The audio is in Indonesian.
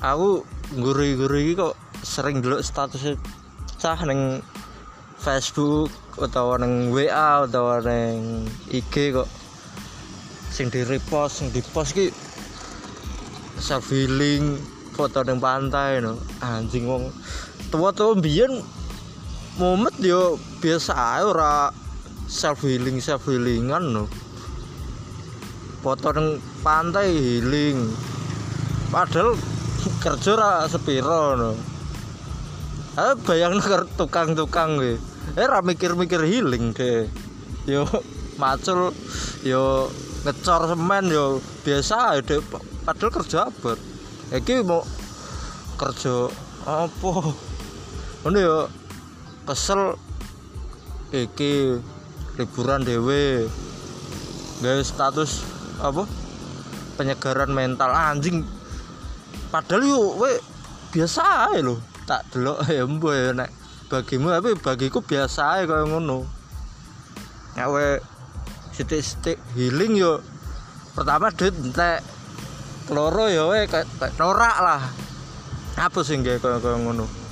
aku iki kok sering dulu status cah neng Facebook atau neng WA atau neng IG kok. Sing di repost sing di post ki self healing foto neng pantai no. Anjing wong tua-tua mbiyen momen yo biasa ae ora self healing self healingan no. Foto neng pantai healing. Padahal kerja ra sepiro no. Ayo bayang tukang-tukang gue eh ra mikir-mikir healing ke yo macul yo ngecor semen yo biasa ae padahal kerja abot. Iki mau kerja apa? Ngono yo kesel. Iki liburan dewe gawe status apa? Penyegaran mental. Anjing padahal yuk we biasa aja lo tak delok ya mbok ya nek bagimu tapi bagiku biasa aja kaya ngono. Nek we sithik-sithik healing yo pertama duit entek keloro ya we kayak norak lah. Apa sih kaya kaya ngono